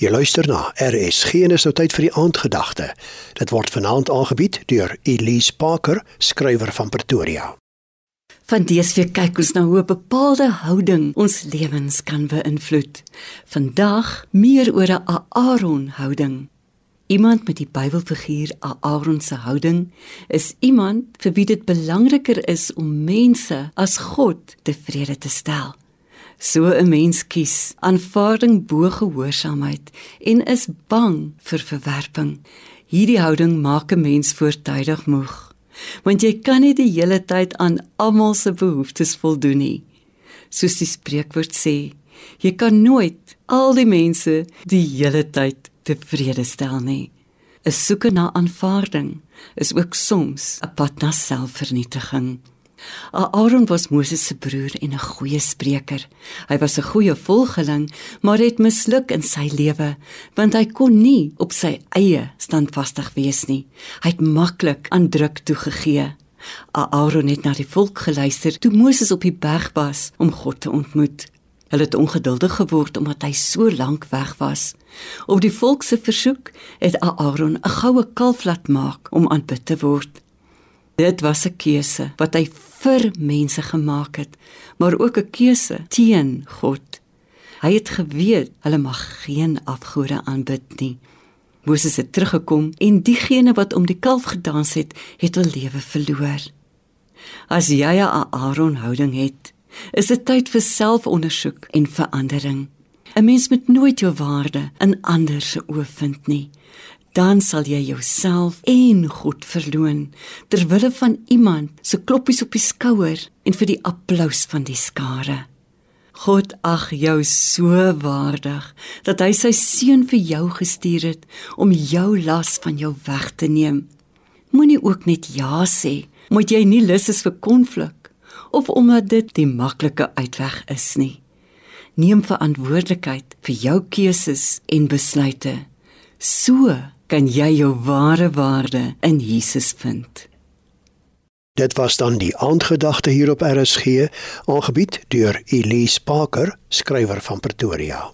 Jy luister na RSG en is nou tyd vir die aandgedagte. Dit word vanaand aangebied deur Elise Parker, skrywer van Pretoria. Van deesweek kyk ons na hoe 'n bepaalde houding ons lewens kan beïnvloed. Vandag meer oor 'n Aaron houding. Iemand met die Bybelfiguur Aaron se houding is iemand vir wie dit belangriker is om mense as God tevrede te stel. So 'n mens kies aanvaarding bo gehoorsaamheid en is bang vir verwerping. Hierdie houding maak 'n mens voortydig moeg, want jy kan nie die hele tyd aan almal se behoeftes voldoen nie. Soos die spreekwoord sê, jy kan nooit al die mense die hele tyd tevrede stel nie. 'n Soeke na aanvaarding is ook soms 'n pad na selfvernietiging. Aaron was Moses se broer en 'n goeie spreker. Hy was 'n goeie volgeling, maar het misluk in sy lewe, want hy kon nie op sy eie standvastig wees nie. Hy het maklik aan druk toegegee. Aaron het na die volk geluister toe Moses op die berg was om God te ontmoet. Hulle het ongeduldig geword omdat hy so lank weg was. Op die volk se versoek het Aaron 'n goue kalf laat maak om aanbid te word. Dit was 'n keuse wat hy vir mense gemaak het, maar ook 'n keuse teen God. Hy het geweet hulle mag geen afgode aanbid nie. Moses het teruggekom en diegene wat om die kalf gedans het, het hul lewe verloor. As jy 'n Aaron houding het, is dit tyd vir selfondersoek en verandering. 'n Mens moet nooit jou waarde in ander se oë vind nie dan sal jy jouself en God verloon ter wille van iemand se kloppies op die skouer en vir die applous van die skare. God ag jou so waardig dat hy sy seun vir jou gestuur het om jou las van jou weg te neem. Moenie ook net ja sê, moet jy nie lus is vir konflik of omdat dit die maklike uitweg is nie. Neem verantwoordelikheid vir jou keuses en besluite. So kan jy jou ware waarde in Jesus vind. Dit was dan die aandgedagte hier op RSG, aangebied deur Elise Parker, skrywer van Pretoria.